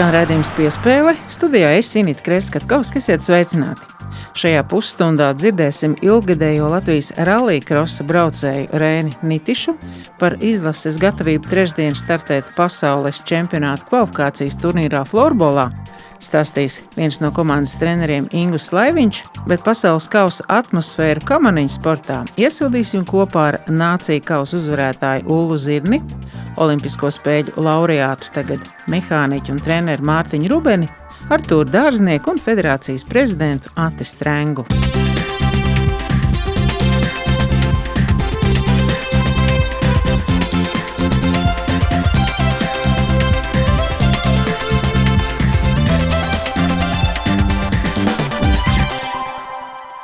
Skan redzējums piespēle. Studijā es Inīti Kreskavs, kas iet sveicināti. Šajā pusstundā dzirdēsim ilgadējo Latvijas rallija krosa braucēju Rēni Nitišu par izlases gatavību trešdien startēt pasaules čempionāta kvalifikācijas turnīrā Florbolā. Stāstīs viens no komandas treneriem Ingūns Laiviņš, bet pasaules kausa atmosfēru kamaniņu sportā iesildīsim kopā ar nāciju kausa uzvarētāju Ulu Zirni Olimpisko spēļu laureātu, tagad mehāniķu un treneru Mārtiņu Rubeni, Artūru Dārznieku un federācijas prezidentu Ati Strengu.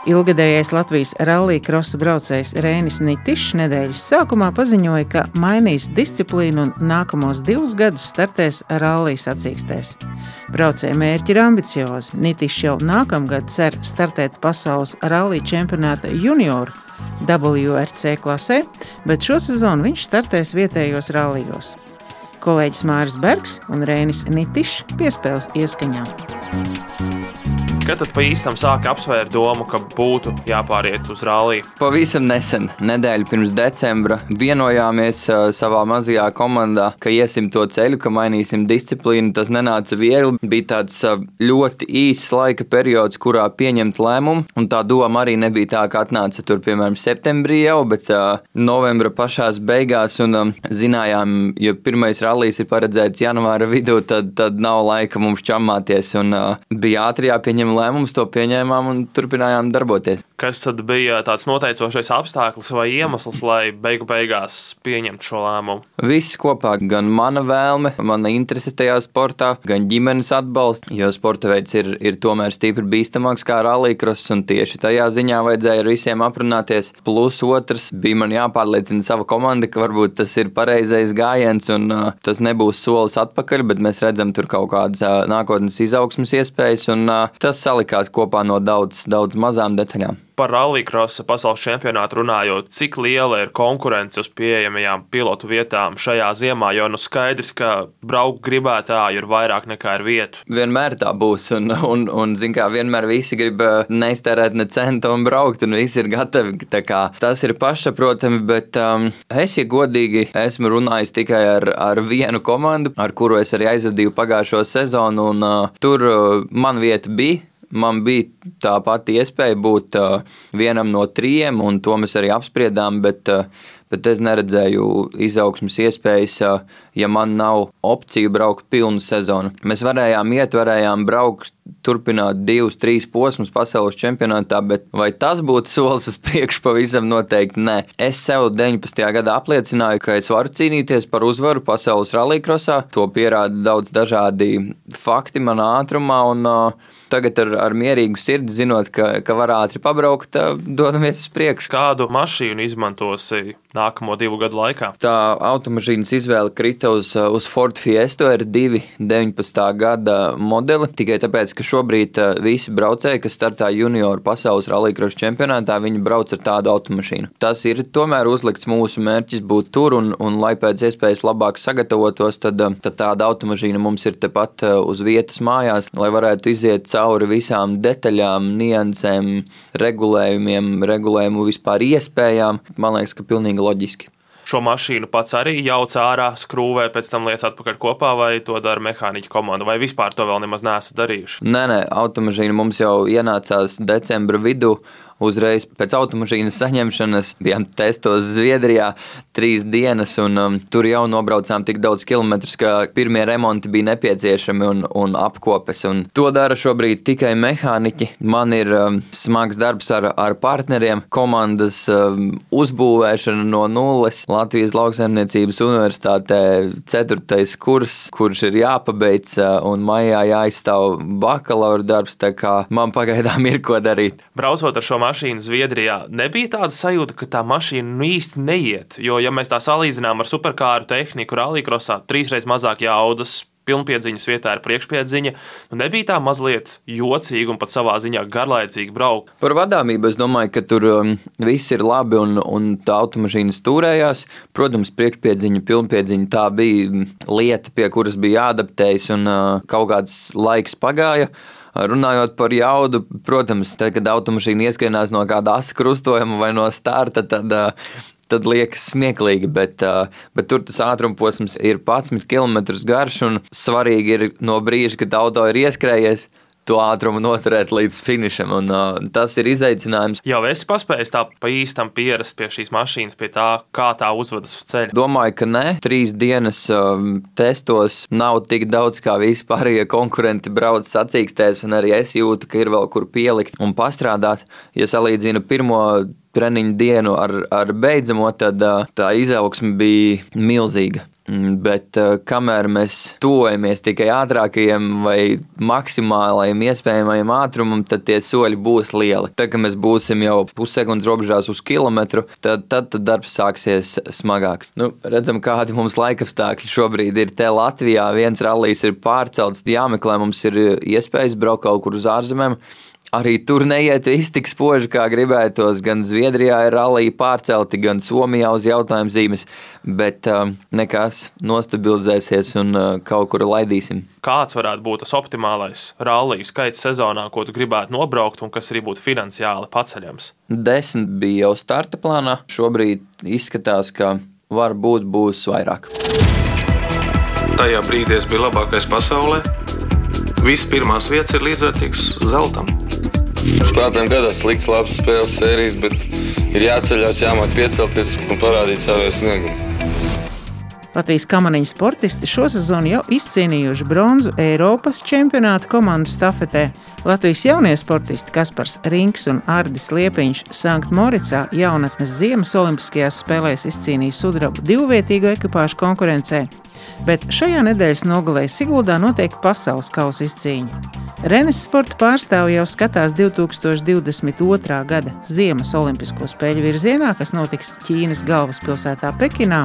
Ilgadējais Latvijas rallija krosa braucējs Rēnis Nitišs nedēļas sākumā paziņoja, ka mainīs disciplīnu un nākamos divus gadus startēs rallija sacīkstēs. Braucēja mērķi ir ambiciozi. Nitišs jau nākamgad cer startēt pasaules rallija čempionāta junioru WRC klasē, bet šo sezonu viņš startēs vietējos rallijos. Kolēģis Māris Bergs un Rēnis Nitišs piespēles ieskaņā. Kad tad pa īstam sāka apsvērt domu, ka būtu jāpāriet uz rallija? Pavisam nesen, nedēļu pirms decembra, vienojāmies uh, savā mazajā komandā, ka iesim to ceļu, ka mainīsim disciplīnu. Tas nenāca viegli. Bija tāds uh, ļoti īss laika periods, kurā pieņemt lēmumu. Un tā doma arī nebija tā, ka atnāca tur, piemēram, septembrī jau, bet uh, novembra pašās beigās. Un um, zinājām, ja pirmais rallijs ir paredzēts janvāra vidū, tad, tad nav laika mums čamāties. Un uh, bija ātri jāpieņem lēmumus, to pieņēmām un turpinājām darboties. Kas tad bija tāds noteicošais apstākļus vai iemesls, lai beigu beigās pieņemtu šo lēmumu? Viss kopā, gan mana vēlme, mana interese tajā sportā, gan ģimenes atbalsts, jo sporta veids ir, ir tomēr stipri bīstamāks kā rallycross, un tieši tajā ziņā vajadzēja ar visiem aprunāties. Plus otrs bija man jāpārliecina sava komanda, ka varbūt tas ir pareizais gājiens un uh, tas nebūs solis atpakaļ, bet mēs redzam tur kaut kādas uh, nākotnes izaugsmas iespējas, un uh, tas salikās kopā no daudz, daudz mazām detaļām par rallycrossa pasaules čempionātu runājot, cik liela ir konkurence uz pieejamajām pilotu vietām šajā ziemā, jo nu skaidrs, ka braukt gribētāju ir vairāk nekā ir vietu. Vienmēr tā būs, un, un, un zin kā, vienmēr visi grib eh, neiztērēt ne centu un braukt, un visi ir gatavi. Tas ir pašsaprotami, bet um, es, ja godīgi, esmu runājis tikai ar, ar vienu komandu, ar kuru es arī aizvadīju pagājušo sezonu, un uh, tur uh, man vieta bija man bija tā pati iespēja būt uh, vienam no trijiem, un to mēs arī apspriedām. Bet, uh, bet es neredzēju izaugsmas iespējas, uh, ja man nav opciju braukt pilnu sezonu. Mēs varējām iet, varējām braukt, turpināt divus, trīs posmus pasaules čempionātā, bet vai tas būtu solis uz priekšu, pavisam noteikti nē. Es sev 19. gadā apliecināju, ka es varu cīnīties par uzvaru pasaules rallycrossā. To pierāda daudz dažādi fakti manā ātrumā. Un, uh, Tagad ar, ar mierīgu sirdi, zinot, ka, ka var ātri pabraukt, dodamies uz priekšu. Kādu mašīnu izmantosi nākamo divu gadu laikā? Tā automašīnas izvēle krita uz, uz Ford Fiesta R2 19. gada modeli. Tikai tāpēc, ka šobrīd visi braucēji, kas startā junioru pasaules rallija čempionātā, viņi brauc ar tādu automašīnu. Tas ir tomēr uzlikts mūsu mērķis būt tur un, un lai pēc iespējas labāk sagatavotos, tad, tad tāda automašīna mums ir tepat uz vietas mājās, lai varētu iziet cauri visām detaļām, niansēm, regulējumiem, regulējumu vispār iespējām. Man liekas, ka pilnīgi loģiski šo mašīnu pats arī jauc ārā, skrūvē, pēc tam lietas atpakaļ kopā, vai to dara mehāniķa komanda, vai vispār to vēl nemaz neesat darījuši? Nē, nē, automašīna mums jau ienācās decembra vidū uzreiz pēc automašīnas saņemšanas bijām testos Zviedrijā trīs dienas, un um, tur jau nobraucām tik daudz kilometrus, ka pirmie remonti bija nepieciešami un, un apkopes. Un to dara šobrīd tikai mehāniķi. Man ir um, smags darbs ar, ar partneriem, komandas um, uzbūvēšana no nulles. Latvijas Lauksaimniecības Universitātē ceturtais kurs, kurš ir jāpabeidz, uh, un maijā jāizstāv bakalaura darbs. Tā kā man pagaidām ir ko darīt. Braucot ar šo mašīnu Zviedrijā, nebija tāda sajūta, ka tā mašīna nu īsti neiet. Jo, ja mēs tā salīdzinām ar superkāru tehniku, rallycrossā, trīsreiz mazāk jaudas, pilnpiedziņas vietā ir priekšpiedziņa. Nu, nebija tā mazliet jocīgi un pat savā ziņā garlaicīgi braukt. Par vadāmību es domāju, ka tur um, viss ir labi un, un tā automašīna stūrējās. Protams, priekšpiedziņa, pilnpiedziņa tā bija lieta, pie kuras bija jāadaptējas un uh, kaut kāds laiks pagāja. Runājot par jaudu, protams, tad, kad automašīna ieskrienās no kāda asa krustojuma vai no starta, tad tad liekas smieklīgi, bet, bet tur tas ātruma posms ir 11 km garš un svarīgi ir no brīža, kad auto ir ieskrējies. To ātrumu noturēt līdz finišam, un uh, tas ir izaicinājums. Jau esi paspējis tā pa īstam pierast pie šīs mašīnas, pie tā, kā tā uzvedas uz ceļa. Domāju, ka nē, trīs dienas um, testos nav tik daudz, kā vispārējie konkurenti brauc sacīkstēs, un arī es jūtu, ka ir vēl kur pielikt un pastrādāt. Ja salīdzinu pirmo treniņu dienu ar, ar beidzamo, tad tā izaugsme bija milzīga. Mm, bet kamēr mēs tuvojamies tikai ātrākajam vai maksimālajam iespējamajam ātrumam, tad tie soļi būs lieli. Tad, kad mēs būsim jau pussekundes robežās uz kilometru, tad, tad, tad darbs sāksies smagāk. Nu, redzam, kādi mums laikapstākļi šobrīd ir te Latvijā. Viens rallijs ir pārcelts, jāmeklē, mums ir iespējas braukt kaut kur uz ārzemēm arī tur neiet viss tik spoži, kā gribētos. Gan Zviedrijā ir rallija pārcelti, gan Somijā uz jautājumu zīmes, bet uh, nekas nostabilizēsies un uh, kaut kur laidīsim. Kāds varētu būt tas optimālais rallija skaits sezonā, ko tu gribētu nobraukt un kas arī būtu finansiāli paceļams? Desmit bija jau starta plānā. Šobrīd izskatās, ka varbūt būs vairāk. Tajā brīdī es biju labākais pasaulē. Visas pirmās vietas ir līdzvērtīgas zeltam. Spēlētājiem gadās slikts, labs spēles sērijas, bet ir jāceļās, jāmāk piecelties un parādīt savu sniegumu. Latvijas kamaniņu sportisti šosezon jau izcīnījuši bronzu Eiropas čempionāta komandu stafetē. Latvijas jaunie sportisti Kaspars Rīgs un Ardis Liepiņš Sanktmoricā jaunatnes Ziemas Olimpiskajās spēlēs izcīnīja sudrabu divvietīgo ekipāžu konkurencē bet šajā nedēļas nogalē Siguldā notiek pasaules kausa izcīņa. Renes sporta pārstāvja jau skatās 2022. gada Ziemas Olimpisko spēļu virzienā, kas notiks Ķīnas galvaspilsētā Pekinā.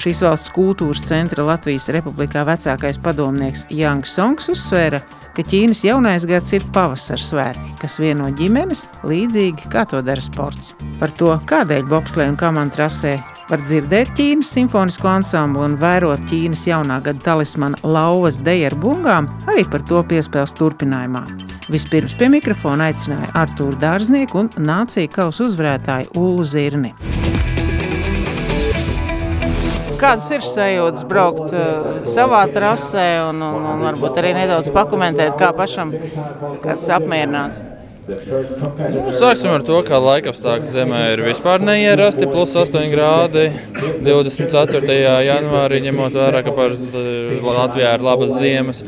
Šīs valsts kultūras centra Latvijas Republikā vecākais padomnieks Jānis Songs uzsvēra, ka Ķīnas jaunais gads ir pavasara svētki, kas vieno ģimenes līdzīgi kā to dara sports. Par to, kādēļ bobslēga un kamana trasē var dzirdēt Ķīnas simfonisko ansamblu un vērot Ķīnas jaunā gada talismana lauvas deju ar bungām, arī par to piespēles turpinājumā. Vispirms pie mikrofona aicināja Artūru Dārznieku un nācija kausa uzvarētāju Ulu Zirni. Kādas ir sajūtas braukt uh, savā trasē un, un, un varbūt arī nedaudz pakomentēt, kā pašam kāds apmierināts? Nu, sāksim ar to, ka laikapstākļi zemē ir vispār neierasti. Plus 8 grādi 24. janvārī, ņemot vērā, ka Latvijā ir labas ziemas.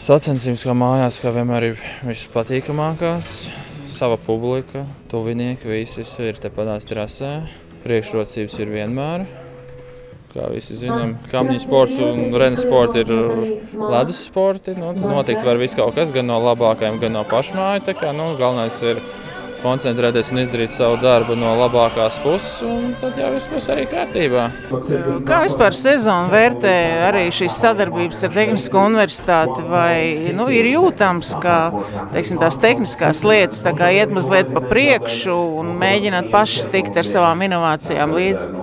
Sacensības kā mājās, kā vienmēr ir vispatīkamākās. Sava publika, tuvinieki, visi ir tepat trasē. Priekšrocības ir vienmēr. Kā visi zinām, kamņu sports un renes sports ir ledus sporti. Nu, noteikti var viss kaut kas, gan no labākajiem, gan no pašmāju. Kā, nu, galvenais ir koncentrēties un izdarīt savu darbu no labākās puses, un tad jau viss būs arī kārtībā. Kā vispār sezonu vērtē arī šīs sadarbības ar Tehnisko universitāti? Vai nu, ir jūtams, ka teiksim, tās tehniskās lietas tā iet mazliet pa priekšu un mēģināt paši tikt ar savām inovācijām līdzi?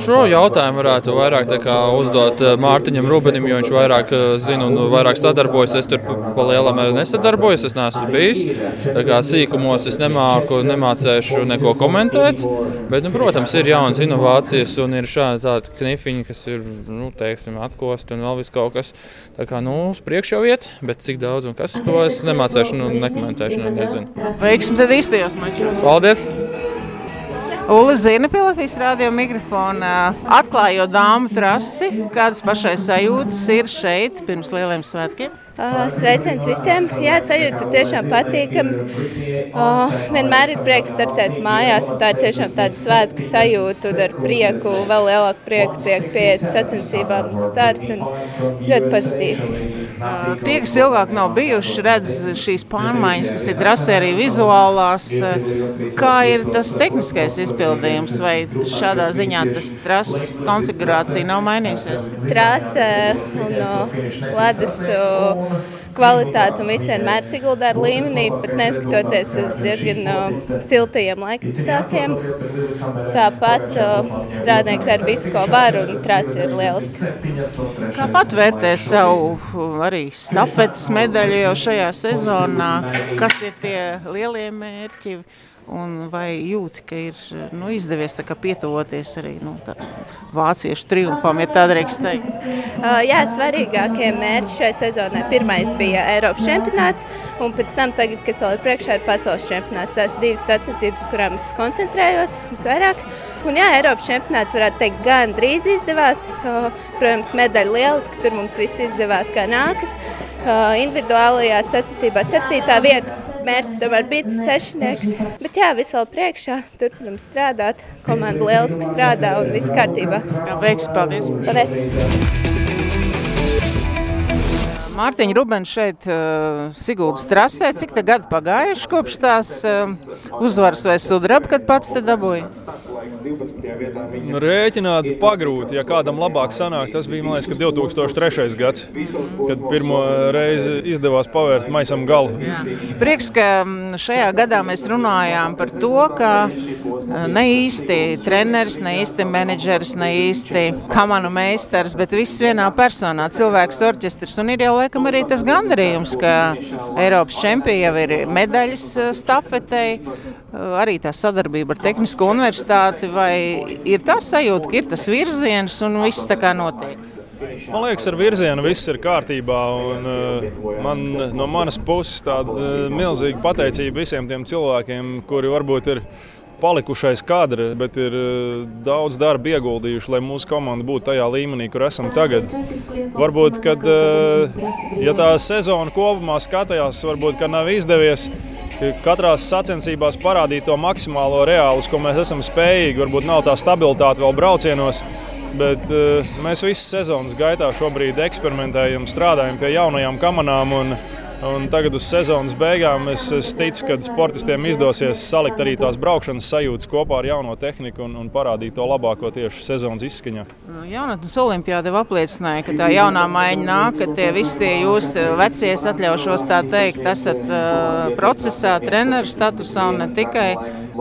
Šo jautājumu varētu vairāk uzdot eh, Mārtiņam Rubenim, jo viņš vairāk eh, zina un vairāk sadarbojas. Es tur pa lielam nesadarbojos, es neesmu bijis. Tā kā sīkumos es nemāku, nemācēšu neko komentēt. Bet, nu, protams, ir jaunas inovācijas un ir šādi tādi knifiņi, kas ir nu, teiksim, atkosti un vēl vis kaut kas. Tā kā nu, uz priekšu jau iet, bet cik daudz un kas to es nemācēšu un nekomentēšu. Nu, nezinu. Veiksmi tad īstajos mačos! Paldies! Ulu Zirne pie Latvijas rādio mikrofona atklājot dāmu trasi. Kādas pašai sajūtas ir šeit pirms lieliem svētkiem? Sveiciens visiem! Jā, sajūtas ir tiešām patīkams. Vienmēr ir prieks startēt mājās, un tā ir tiešām tāda svētku sajūta. Ar prieku, vēl lielāku prieku tiek pieiet sacensībām un startu. Un ļoti pozitīvi. Tie, kas ilgāk nav bijuši, redz šīs pārmaiņas, kas ir trasē arī vizuālās. Kā ir tas tehniskais izpildījums, vai šādā ziņā tas trases konfigurācija nav mainījusies? Trase un ledus kvalitāte un viss vienmēr Siguldā ir līmenī, bet neskatoties uz diezgan siltajiem laikapstākļiem. Tāpat strādnieki dara visu, ko var, un trasa ir lieliska. Kāpat vērtē savu arī stafetes medaļu jau šajā sezonā? Kas ir tie lielie mērķi? Un vai jūti, ka ir nu, izdevies pietuvoties arī nu, tā, vāciešu triumfam, ja tā drīkst teikt? Uh, jā, svarīgākie mērķi šai sezonai. Pirmais bija Eiropas čempionāts, un pēc tam, tagad, kas vēl ir priekšā, ir pasaules čempionāts. Tās divas sacensības, kurām es koncentrējos visvairāk. Un, jā, Eiropas čempionāts varētu teikt, gan drīz izdevās. Protams, medaļa lieliski, tur mums viss izdevās kā nākas. Individuālajā sacensībā septītā vieta Mērķis tomēr bija sešnieks. Bet jā, viss vēl priekšā. Turpinam strādāt. Komanda lieliski strādā un viss kārtībā. Jā, veiks, paldies. Paldies. Mārtiņa Rubens šeit uh, Siguldas trasē. Cik te gadi pagājuši kopš tās uh, uzvaras vai sudraba, kad pats te dabūja? Nu, rēķināt pagrūti, ja kādam labāk sanāk. Tas bija, man liekas, 2003. gads, kad pirmo reizi izdevās pavērt maisam galu. Jā. Prieks, ka mm, šajā gadā mēs runājām par to, ka eh, ne īsti treneris, ne īsti menedžeris, ne īsti kamanu meistars, bet viss vienā personā, cilvēks orķestris. Un ir jau laikam arī tas gandarījums, ka Eiropas čempioni jau ir medaļas eh, stafetei, eh, arī tā sadarbība ar Tehnisko universitāti vai ir tā sajūta, ka ir tas virziens un viss tā kā notiek? Man liekas, ar virzienu viss ir kārtībā. Un, uh, man, no manas puses tāda milzīga pateicība visiem tiem cilvēkiem, kuri varbūt ir palikušais kadri, bet ir uh, daudz darba ieguldījuši, lai mūsu komanda būtu tajā līmenī, kur esam tagad. Varbūt, kad ja tā sezona kopumā skatījās, varbūt nav izdevies katrā sacensībās parādīt to maksimālo reālu, ko mēs esam spējīgi. Varbūt nav tā stabilitāte vēl braucienos. Bet uh, mēs visas sezonas gaitā šobrīd eksperimentējam, strādājam pie jaunajām kamerām. Un tagad uz sezonas beigām es, es ticu, ka sportistiem izdosies salikt arī tās braukšanas sajūtas kopā ar jauno tehniku un, un parādīt to labāko tieši sezonas izskaņā. Nu, Jaunatnes olimpiāda apliecināja, ka tā jaunā maiņa nāk, ka tie visi tie jūs vecie, atļaušos tā teikt, esat uh, procesā, treneru statusā un ne tikai.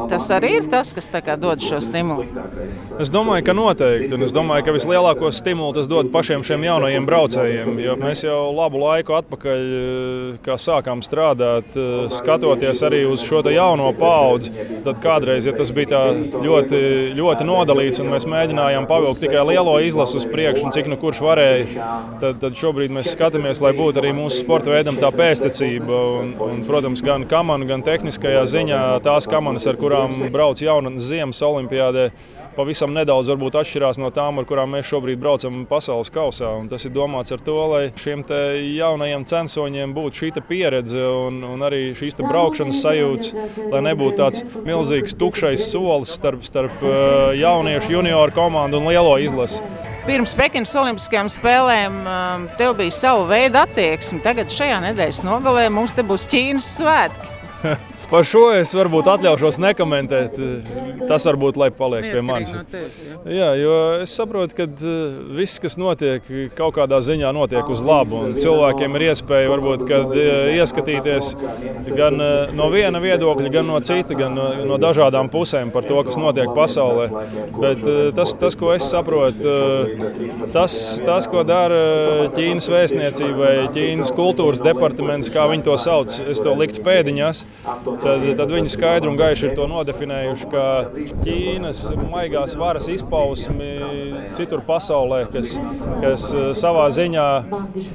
Tas arī ir tas, kas dod šo stimulu. Es domāju, ka noteikti. Un es domāju, ka vislielāko stimulu tas dod pašiem šiem jaunajiem braucējiem. Jo mēs jau labu laiku atpakaļ kā sākām strādāt, eh, skatoties arī uz šo jauno paudzi, tad kādreiz, ja tas bija ļoti, ļoti nodalīts un mēs mēģinājām pavilkt tikai lielo izlasu uz priekšu, un cik nu kurš varēja, tad, tad šobrīd mēs skatāmies, lai būtu arī mūsu sporta veidam tā pēstniecība. Un, un, protams, gan kamanu, gan tehniskajā ziņā tās kamanas, ar kurām brauc jaunatnes ziemas olimpiādē pavisam nedaudz atšķirās no tām, ar kurām mēs šobrīd braucam pasaules kausā. Un tas ir domāts ar to, lai šiem jaunajiem censoņiem būtu šī pieredze un, un arī šīs braukšanas sajūtas, lai nebūtu tāds milzīgs tukšais solis starp, starp uh, jauniešu junioru komandu un lielo izlasi. Pirms Pekinas Olimpiskajām spēlēm um, tev bija sava veida attieksme. Tagad šajā nedēļas nogalē mums te būs Ķīnas svētki. Par šo es varbūt atļaušos nekomentēt. Tas varbūt lai paliek pie manis. Jā, jo es saprotu, ka eh, viss, kas notiek, kaut kādā ziņā notiek uz labu. Cilvēkiem ir iespēja varbūt eh, ieskatīties gan eh, no viena viedokļa, gan no cita, gan no, no dažādām pusēm par to, kas notiek pasaulē. Bet tas, tas ko es saprotu, tas, tas, ko dara Ķīnas vēstniecība vai Ķīnas kultūras departaments, kā viņi to sauc, es to liktu pēdiņās tad, tad viņi skaidri un gaiši ir to nodefinējuši, ka Ķīnas maigās varas izpausmi citur pasaulē, kas, kas eh, savā ziņā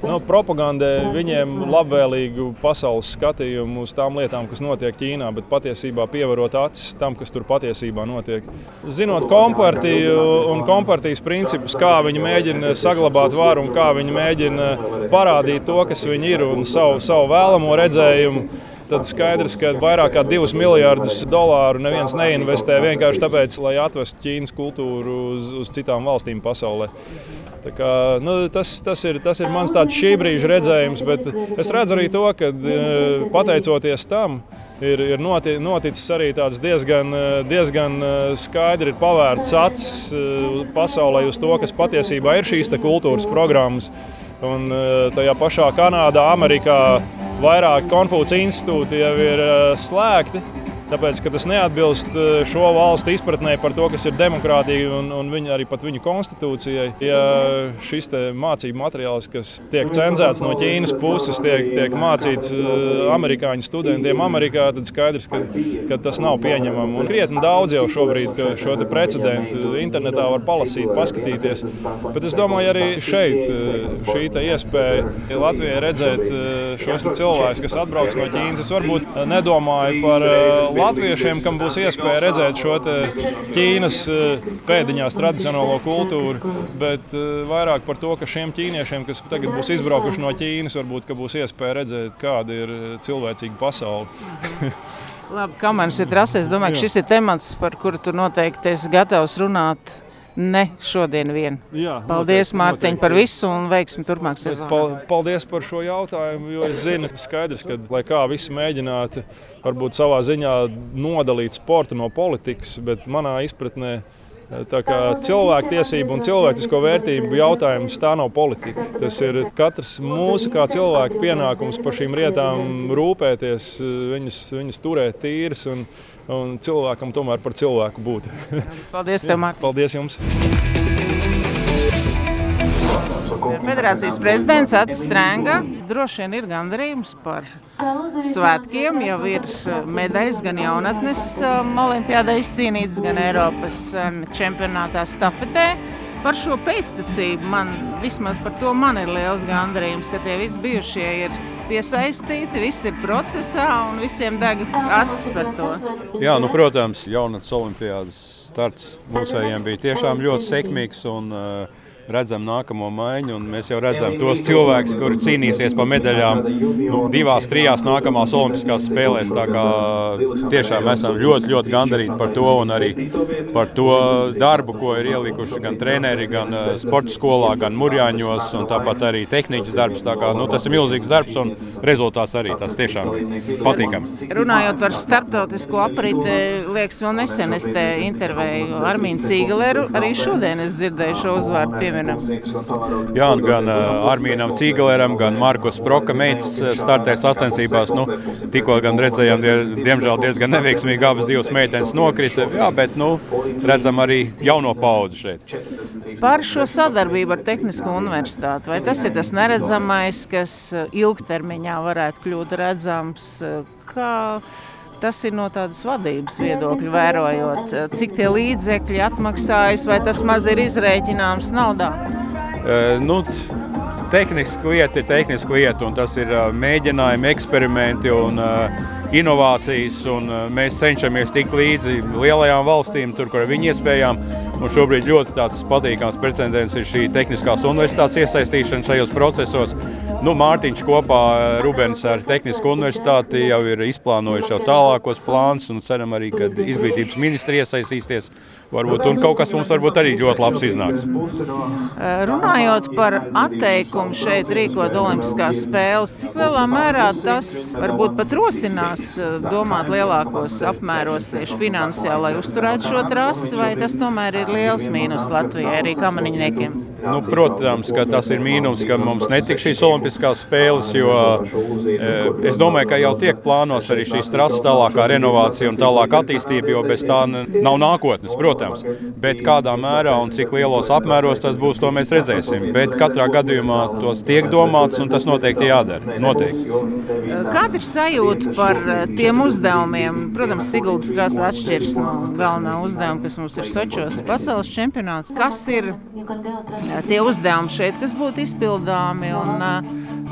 nu, propagandē viņiem labvēlīgu pasaules skatījumu uz tām lietām, kas notiek Ķīnā, bet patiesībā pievarot acis tam, kas tur patiesībā notiek. Zinot kompartiju un kompartijas principus, kā viņi mēģina saglabāt varu un kā viņi mēģina parādīt to, kas viņi ir un savu, savu vēlamo redzējumu tad skaidrs, ka vairāk kā 2 miljardus dolāru neviens neinvestē vienkārši tāpēc, lai atvestu Ķīnas kultūru uz, uz citām valstīm pasaulē. Kā, nu, tas, tas, ir, tas ir mans tāds šī brīža redzējums, bet es redzu arī to, ka pateicoties tam, ir, ir noti, noticis arī tāds diezgan, diezgan skaidri ir pavērts acis pasaulē uz to, kas patiesībā ir šīs kultūras programmas. Un tajā pašā Kanādā, Amerikā vairāk Konfūcijas institūti jau ir slēgti. Tāpēc, ka tas neatbilst eh, šo valstu izpratnē par to, kas ir demokrātija un, un viņa, arī viņu konstitūcijai. Ja šis mācību materiāls, kas tiek cenzēts no Ķīnas puses, tiek, tiek mācīts eh, amerikāņu studentiem Amerikā, tad skaidrs, ka, ka tas nav pieņemami. Un krietni daudz jau šobrīd šo precedentu internetā var palasīt, paskatīties. Bet es domāju, arī šeit šī iespēja Latvijai redzēt šos cilvēkus, kas atbrauks no Ķīnas. Es varbūt nedomāju par latviešiem, kam būs iespēja redzēt šo Ķīnas eh, pēdiņās tradicionālo kultūru, bet eh, vairāk par to, ka šiem ķīniešiem, kas tagad būs izbraukuši no Ķīnas, varbūt būs iespēja redzēt, kāda ir eh, cilvēcīga pasaule. Labi, Kamēnes ir trasē. Es domāju, ka šis ir temats, par kuru tu noteikti esi gatavs runāt ne šodien vien. Jā, paldies, Mārtiņ, par visu un veiksmi turpmāk sezonā. Paldies par šo jautājumu, jo es zinu, skaidrs, ka, lai kā visi mēģinātu varbūt savā ziņā nodalīt sportu no politikas, bet manā izpratnē Cilvēktiesību un cilvēcisko vērtību jautājums tā nav politika. Tas ir katrs mūsu kā cilvēka pienākums par šīm lietām rūpēties, viņas, viņas turēt tīras un, un cilvēkam tomēr par cilvēku būt. Paldies, tev, Mārtiņ! Paldies jums! Federācijas prezidents Atis Strēnga droši vien ir gandarījums par svētkiem. Jau ir eh, medaļas gan jaunatnes um, olimpiādē izcīnītas, gan Eiropas um, čempionātā stafetē. Par šo pēctecību man vismaz par to man ir liels gandarījums, ka tie visi bijušie ir piesaistīti, viss ir procesā un visiem deg acis par to. Jā, nu, protams, jaunatnes olimpiādas starts mūsējiem bija tiešām ļoti sekmīgs. Un, uh, redzam nākamo maiņu. Mēs jau redzam tos cilvēkus, kuri cīnīsies par medaļām nu, divās, trijās nākamās Olimpiskās spēlēs. Tiešām esam ļoti, ļoti gandarīti par to un arī par to darbu, ko ir ielikuši gan treneri, gan uh, sporta skolā, gan mūrjāņos, un tāpat arī tehnikas darbs. Kā, nu, tas ir milzīgs darbs un rezultāts arī tas tiešām patīkams. Runājot par starptautisko apriti, liekas, vēl nesen es te intervēju Armīnu Cīgaleru. Arī šodien es dzirdēju šo uzvārdu pieminam. Jā, gan uh, Armīnam Cīgaleram, gan Markus Proka meitas startē sacensībās. Nu, tikko gan redzējām, die, diemžēl diezgan neveiksmīgi abas divas meitenes nokrita. Jā, bet nu, redzam arī jauno paudzi šeit. Par šo sadarbību ar Tehnisko universitāti. Vai tas ir tas neredzamais, kas ilgtermiņā varētu kļūt redzams? Kā tas ir no tādas vadības viedokļa, vērojot, cik tie līdzekļi atmaksājas, vai tas maz ir izrēķināms naudā? Uh, nu, tehniski lieta ir tehniski lieta, un tas ir uh, mēģinājumi, eksperimenti un uh, inovācijas. Un, uh, mēs cenšamies tikt līdzi lielajām valstīm, tur, kur ir viņu iespējām. Un šobrīd ļoti patīkams precedents ir šī tehniskās universitātes iesaistīšana šajos procesos. Nu, Mārtiņš kopā Rubens ar Tehnisko universitāti jau ir izplānojuši jau tālākos plānus un ceram arī, ka izglītības ministri iesaistīsies. Varbūt, un kaut kas mums varbūt arī ļoti labs iznāks. Runājot par atteikumu šeit rīkot Olimpiskās spēles, cik lielā mērā tas varbūt pat rosinās domāt lielākos apmēros tieši finansiāli, lai uzturētu šo trasi, vai tas tomēr ir liels mīnus Latvijai arī kamaniņniekiem? Nu, protams, ka tas ir mīnus, ka mums netika šīs olimpiskās spēles, jo e, es domāju, ka jau tiek plānos arī šīs trases tālākā renovācija un tālāka attīstība, jo bez tā nav nākotnes, protams. Bet kādā mērā un cik lielos apmēros tas būs, to mēs redzēsim. Bet katrā gadījumā tos tiek domāts un tas noteikti jādara. Noteikti. Kāda ir sajūta par e, tiem uzdevumiem? Protams, Siguldas trasa atšķiras no galvenā uzdevuma, kas mums ir Sočos pasaules čempionāts. Kas ir tie uzdevumi šeit, kas būtu izpildāmi. Un,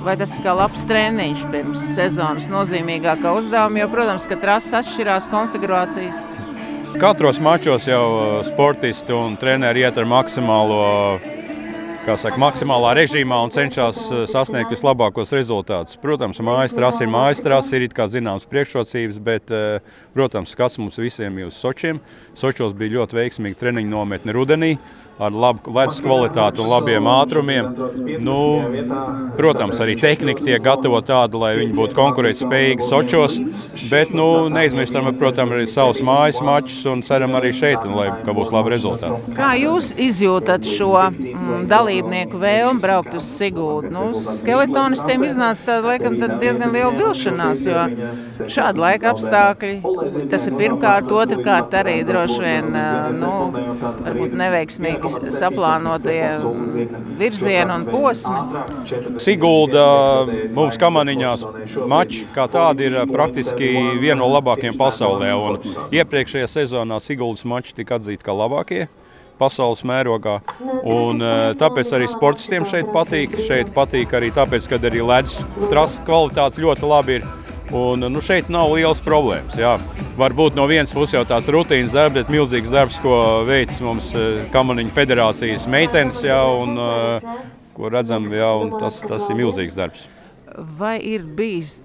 vai tas ir kā labs treniņš pirms sezonas nozīmīgākā uzdevuma, jo, protams, ka trases atšķirās konfigurācijas. Katros mačos jau sportisti un treneri iet ar maksimālo saka, maksimālā režīmā un cenšas sasniegt vislabākos rezultātus. Protams, mājas trase ir mājas trase, ir zināmas priekšrocības, bet, protams, skats mums visiem ir uz Sočiem. Sočos bija ļoti veiksmīga treniņa nometne rudenī ar labu ledus kvalitāti un labiem ātrumiem. Nu, protams, arī tehnika tiek gatavota tāda, lai viņi būtu konkurētspējīgi Sočos, bet nu, neizmirstam, protams, arī savus mājas mačus un ceram arī šeit, un, lai būs labi rezultāti. Kā jūs izjūtat šo mm, dalībnieku vēlmi braukt uz Sigūdu? Nu, skeletonistiem iznāca tāda laikam diezgan liela vilšanās, jo šāda laika apstākļi, tas ir pirmkārt, otrkārt arī droši vien nu, neveiksmīgi saplānotie virzieni un posmi. Sigulda mums kamaniņās mači kā tādi ir praktiski viena no labākajiem pasaulē. Un iepriekšējā sezonā Siguldas mači tika atzīti kā labākie pasaules mērogā. Un, tāpēc arī sportistiem šeit patīk. Šeit patīk arī tāpēc, ka arī ledus trases kvalitāte ļoti labi ir. Un, nu, šeit nav liels problēmas. Jā. Varbūt no vienas puses jau tās rutīnas darbs, bet milzīgs darbs, ko veids mums eh, Kamaniņu federācijas meitenes, jā, un, eh, ko redzam, jā, tas, tas ir milzīgs darbs. Vai ir bijis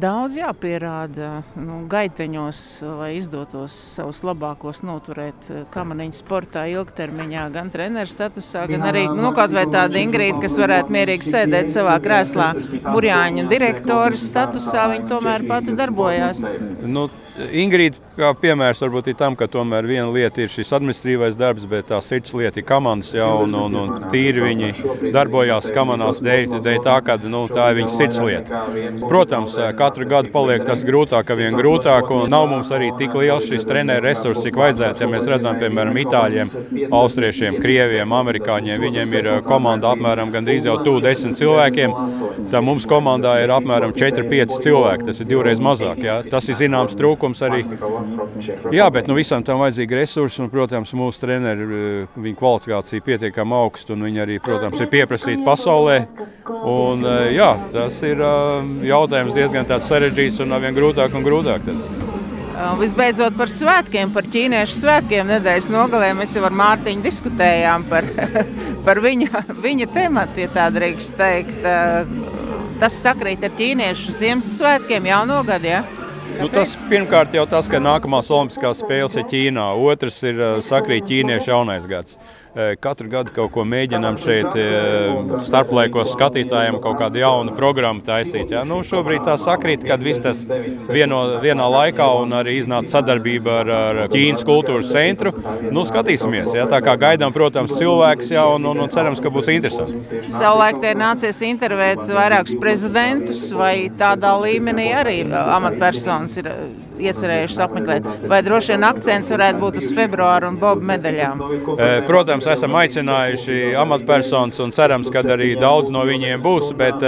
daudz jāpierāda nu, gaiteņos, lai izdotos savus labākos noturēt eh, kamaniņu sportā ilgtermiņā, gan treneru statusā, gan arī nu, kaut vai tāda Ingrīda, kas varētu mierīgi sēdēt savā krēslā, burjāņa direktora statusā, viņa tomēr pati darbojās. Nu, Ingrīda kā piemērs varbūt ir tam, ka tomēr viena lieta ir šis administratīvais darbs, bet tā sirds lieta ir komandas jau, un, un, un tīri viņi darbojās komandas dēļ, dēļ tā, ka nu, tā ir viņa sirds lieta. Protams, katru gadu paliek tas grūtāk, vien grūtāk, un nav mums arī tik liels šis treneru resurss, cik vajadzētu. Ja mēs redzam, piemēram, itāļiem, austriešiem, krieviem, amerikāņiem, viņiem ir komanda apmēram gandrīz jau tuvu desmit cilvēkiem, tad mums komandā ir apmēram 4-5 cilvēki. Tas ir divreiz mazāk. Ja? Tas ir zināms trūkums trūkums arī. Jā, bet nu, visam tam vajadzīgi resursi, un, protams, mūsu treneri, eh, viņa kvalifikācija pietiekami augsta, un viņi arī, protams, ir pieprasīti pasaulē. Un, eh, jā, tas ir eh, jautājums diezgan sarežģīts un vien grūtāk un grūtāk. Tas. Visbeidzot, par svētkiem, par ķīniešu svētkiem nedēļas nogalē mēs jau ar Mārtiņu diskutējām par, par viņa, viņa tematu, ja tā drīkst teikt. Tas sakrīt ar ķīniešu Ziemassvētkiem, jauno gadu. Ja? Nu, tas pirmkārt jau tas, ka nākamās Olimpiskās spēles ir Ķīnā. Otrs ir sakrīt ķīniešu jaunais gads. Katru gadu kaut ko mēģinām šeit starplaikos skatītājiem kaut kādu jaunu programmu taisīt. Ja? Nu, šobrīd tā sakrīt, kad viss tas vieno, vienā laikā un arī iznāca sadarbība ar, ar Ķīnas kultūras centru. Nu, skatīsimies, ja? tā kā gaidām, protams, cilvēks ja? un, un, un cerams, ka būs interesanti. Savulaik te ir nācies intervēt vairākus prezidentus vai tādā līmenī arī amatpersonas ir iecerējušas apmeklēt. Vai droši vien akcents varētu būt uz februāru un bobu medaļām? Protams, esam aicinājuši amatpersonas un cerams, ka arī daudz no viņiem būs, bet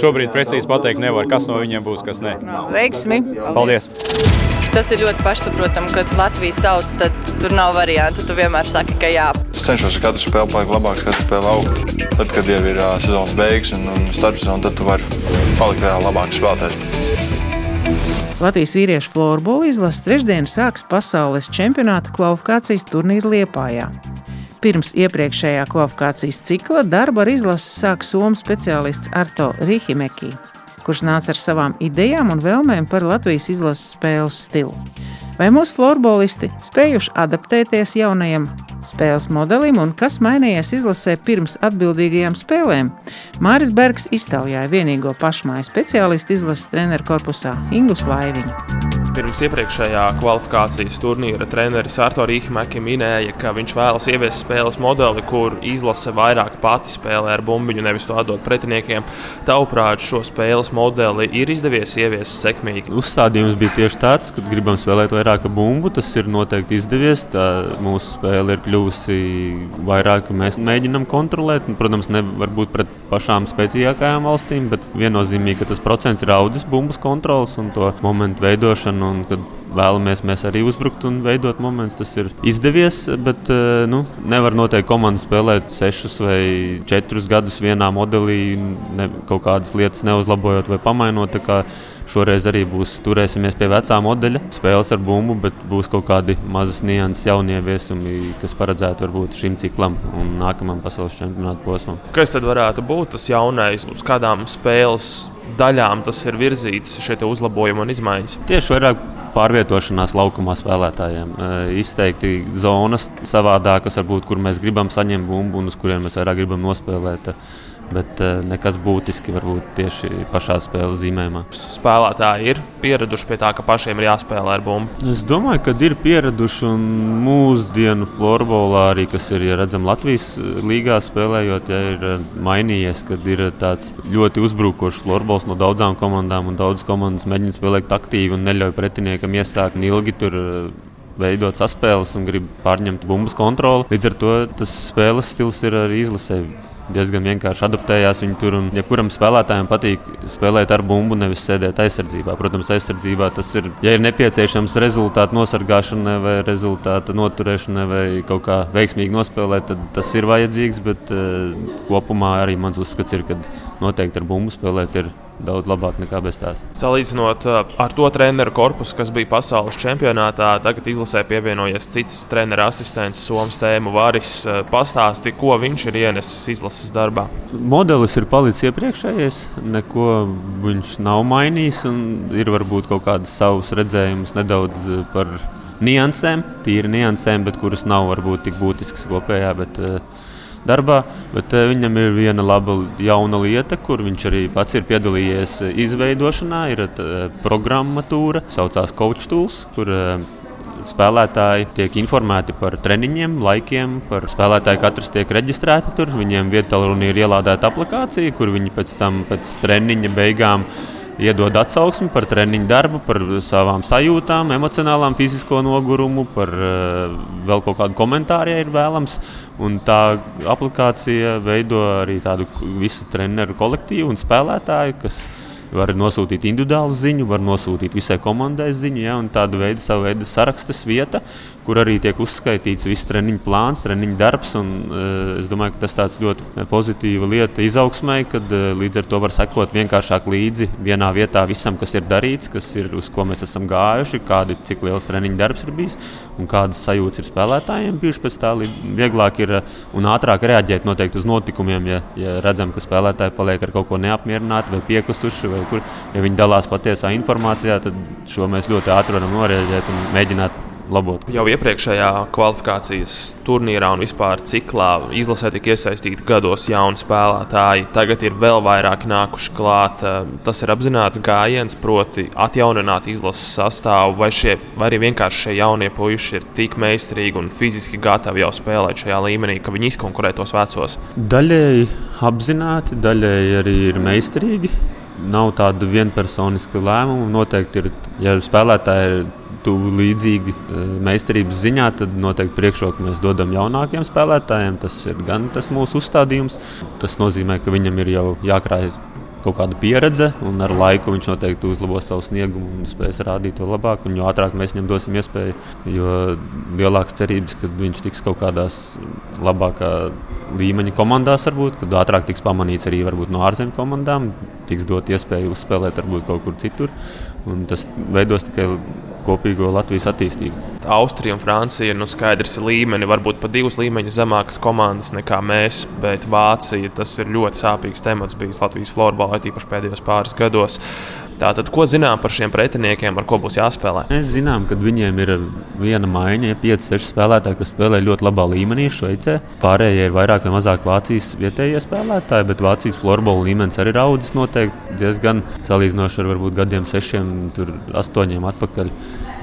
šobrīd precīzi pateikt nevar, kas no viņiem būs, kas ne. Veiksmi! Paldies! Tas ir ļoti pašsaprotami, ka Latvija sauc, tad tur nav variantu. Tu vienmēr saki, ka jā. Es cenšos ar katru spēli palikt labāks, katru spēli augt. Tad, kad jau ir uh, sezonas beigas un, un starpsezona, tad tu vari palikt vēl labāks spēlētājs. Latvijas vīriešu florbola izlase trešdien sāks pasaules čempionāta kvalifikācijas turnīru Liepājā. Pirms iepriekšējā kvalifikācijas cikla darbu ar izlasi sāk Somijas speciālists Arto Rīhimekī, kurš nāca ar savām idejām un vēlmēm par Latvijas izlases spēles stilu. Vai mūsu florbolisti spējuši adaptēties jaunajam spēles modelim un kas mainījies izlasē pirms atbildīgajām spēlēm. Māris Bergs iztaujāja vienīgo pašmāju speciālistu izlases treneru korpusā Ingus Laiviņu. Pirms iepriekšējā kvalifikācijas turnīra treneris Arto Rīgmeki minēja, ka viņš vēlas ieviest spēles modeli, kur izlase vairāk pati spēlē ar bumbiņu, nevis to atdot pretiniekiem. Tavuprāt, šo spēles modeli ir izdevies ieviest sekmīgi. Uzstādījums bija tieši tāds, ka gribam spēlēt vairāk bumbu. Tas ir noteikti izdevies. Tā mūsu spēle ir kļuvusi vairāk, mēs mēģinām kontrolēt. Protams, ne varbūt pret pašām spēcīgākajām valstīm, bet viennozīmīgi, ka tas procents ir audzis bumbas kontrols un to momentu veidošanu un kad vēlamies mēs arī uzbrukt un veidot momentus, tas ir izdevies. Bet eh, nu, nevar noteikti komanda spēlēt sešus vai četrus gadus vienā modelī, ne, kaut kādas lietas neuzlabojot vai pamainot. Šoreiz arī būs turēsimies pie vecā modeļa, spēles ar bumbu, bet būs kaut kādi mazas nianses jaunieviesumi, kas paredzēti varbūt šim ciklam un nākamajam pasaules čempionāta posmam. Kas tad varētu būt tas jaunais, uz kādām spēles daļām tas ir virzīts, šie uzlabojumi un izmaiņas? Tieši vairāk pārvietošanās laukumā spēlētājiem. Izteikti zonas savādākas, varbūt, kur mēs gribam saņemt bumbu un uz kuriem mēs vairāk gribam nospēlēt bet uh, nekas būtiski varbūt tieši pašā spēles zīmējumā. Spēlētāji ir pieraduši pie tā, ka pašiem ir jāspēlē ar bumbu. Es domāju, ka ir pieraduši un mūsdienu florbolā arī, kas ir ja redzams Latvijas līgā spēlējot, ja ir eh, mainījies, kad ir tāds ļoti uzbrukošs florbols no daudzām komandām un daudzas komandas mēģina spēlēt aktīvi un neļauj pretiniekam iesākt ilgi tur eh, veidot saspēles un grib pārņemt bumbas kontroli. Līdz ar to tas spēles stils ir arī izlasē diezgan vienkārši adaptējās viņi tur. Un, ja kuram spēlētājam patīk spēlēt ar bumbu, nevis sēdēt aizsardzībā, protams, aizsardzībā tas ir, ja ir nepieciešams rezultātu nosargāšanai vai rezultātu noturēšanai vai kaut kā veiksmīgi nospēlēt, tad tas ir vajadzīgs. Bet uh, kopumā arī mans uzskats ir, ka noteikti ar bumbu spēlēt ir daudz labāk nekā bez tās. Salīdzinot uh, ar to treneru korpusu, kas bija pasaules čempionātā, tagad izlasē pievienojies cits treneru asistents, Somijas tēmu Vāris. Uh, pastāsti, ko viņš ir ienesis izlases darbā. Modelis ir palicis iepriekšējais, neko viņš nav mainījis. Ir varbūt kaut kādas savas redzējumus nedaudz uh, par niansēm, tīri niansēm, bet kuras nav varbūt tik būtiskas kopējā. Bet, uh, darbā. Bet eh, viņam ir viena laba jauna lieta, kur viņš arī pats ir piedalījies izveidošanā. Ir eh, programmatūra, kas saucās Coach Tools, kur eh, spēlētāji tiek informēti par treniņiem, laikiem, par spēlētāju. Katrs tiek reģistrēts tur. Viņiem vietā ir ielādēta aplikācija, kur viņi pēc tam, pēc treniņa beigām, iedod atsauksmi par treniņu darbu, par savām sajūtām, emocionālām, fizisko nogurumu, par uh, vēl kaut kādu komentāru, ja ir vēlams. Un tā aplikācija veido arī tādu visu treneru kolektīvu un spēlētāju, kas var nosūtīt individuālu ziņu, var nosūtīt visai komandai ziņu, ja, un tādu veidu savu veidu sarakstas vieta, kur arī tiek uzskaitīts viss treniņu plāns, treniņu darbs. Un, uh, es domāju, ka tas ir ļoti pozitīva lieta izaugsmai, kad uh, līdz ar to var sekot vienkāršāk līdzi vienā vietā visam, kas ir darīts, kas ir uz ko mēs esam gājuši, kādi, cik liels treniņu darbs ir bijis un kādas sajūtas ir spēlētājiem bijušas pēc tā. Vieglāk ir un ātrāk reaģēt noteikti uz notikumiem, ja, ja redzam, ka spēlētāji paliek ar kaut ko neapmierināti vai piekusuši, vai kur, ja viņi dalās patiesā informācijā, tad šo mēs ļoti ātri varam norēģēt un mēģināt labot. Jau iepriekšējā kvalifikācijas turnīrā un vispār ciklā izlasē tika iesaistīti gados jauni spēlētāji. Tagad ir vēl vairāk nākuši klāt. Tas ir apzināts gājiens, proti, atjaunināt izlases sastāvu, vai, šie, vai arī vienkārši šie jaunie puiši ir tik meistarīgi un fiziski gatavi jau spēlēt šajā līmenī, ka viņi izkonkurē tos vecos. Daļēji apzināti, daļēji arī ir meistarīgi nav tāda vienpersoniska lēmuma. Noteikti ir, ja spēlētāji ir tuvu līdzīgi eh, meistarības ziņā, tad noteikti priekšroku mēs dodam jaunākiem spēlētājiem. Tas ir gan tas mūsu uzstādījums. Tas nozīmē, ka viņam ir jau jākrāj kaut kāda pieredze, un ar laiku viņš noteikti uzlabos savu sniegumu un spēs rādīt to labāk. Un jo ātrāk mēs viņam dosim iespēju, jo lielākas cerības, ka viņš tiks kaut kādās labākā līmeņa komandās, varbūt, kad ātrāk tiks pamanīts arī no ārzemju komandām, tiks dot iespēju uzspēlēt varbūt kaut kur citur. Un tas veidos tikai kopīgo Latvijas attīstību. Austrija un Francija ir nu, skaidrs līmeni, varbūt pat divas līmeņa zemākas komandas nekā mēs, bet Vācija tas ir ļoti sāpīgs temats bijis Latvijas florbolā, tīpaši pēdējos pāris gados. Tātad, ko zinām par šiem pretiniekiem, ar ko būs jāspēlē? Mēs zinām, ka viņiem ir viena maiņa, ja 5-6 spēlētāji, kas spēlē ļoti labā līmenī Šveicē. Pārējie ir vairāk vai mazāk Vācijas vietējie spēlētāji, bet Vācijas florbola līmenis arī ir audzis noteikti diezgan salīdzinoši ar varbūt gadiem, sešiem, astoņiem atpakaļ.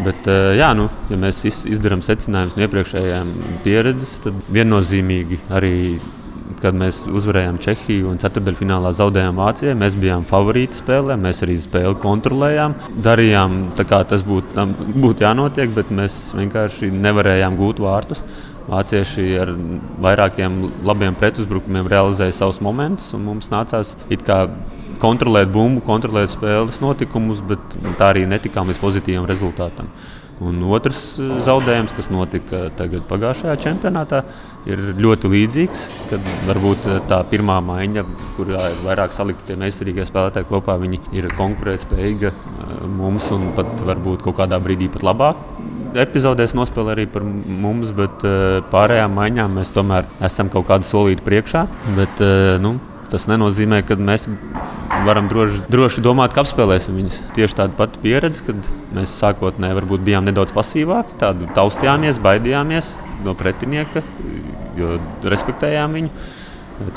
Bet, eh, jā, nu, ja mēs izdarām secinājumus no iepriekšējām pieredzes, tad viennozīmīgi arī kad mēs uzvarējām Čehiju un ceturdaļfinālā zaudējām Vācijai. Mēs bijām favorīti spēlē, mēs arī spēli kontrolējām. Darījām tā, kā tas būtu būt jānotiek, bet mēs vienkārši nevarējām gūt vārtus. Vācieši ar vairākiem labiem pretuzbrukumiem realizēja savus momentus, un mums nācās kontrolēt bumbu, kontrolēt spēles notikumus, bet tā arī netikām līdz pozitīvam rezultātam. Un otrs zaudējums, kas notika pagājušajā čempionātā, ir ļoti līdzīgs. Kad varbūt tā pirmā maiņa, kurā ir vairāk salikti tie meistarīgie spēlētāji kopā, viņi ir konkurētspējīga mums un pat varbūt kaut kādā brīdī pat labāk epizodēs nospēlē arī par mums, bet pārējām maiņām mēs tomēr esam kaut kādu solīti priekšā. Bet, nu, Tas nenozīmē, ka mēs varam droši, droši domāt, ka apspēlēsim viņus. Tieši tāda pati pieredze, kad mēs sākotnēji varbūt bijām nedaudz pasīvāki, tādu taustījāmies, baidījāmies no pretinieka, jo respektējām viņu.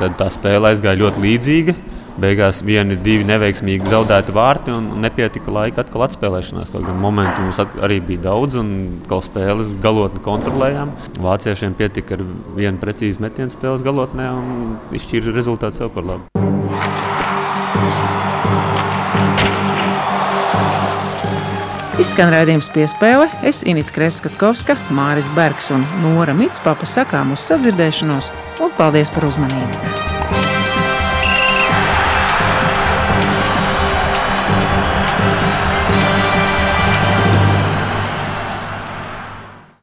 Tad tā spēle aizgāja ļoti līdzīga. Beigās vieni, divi neveiksmīgi zaudēti vārti un nepietika laika atkal atspēlēšanās. Kaut gan momentu mums arī bija daudz, un kā spēles galotni kontrolējām. Vāciešiem pietika ar vienu precīzu metienu spēles galotnē un izšķīra rezultātu sev par labu. Izskan raidījums piespēle. Es Inīti Kreskavska, Māris Bergs un Nora Mitspapa sakām uz sadzirdēšanos un paldies par uzmanību!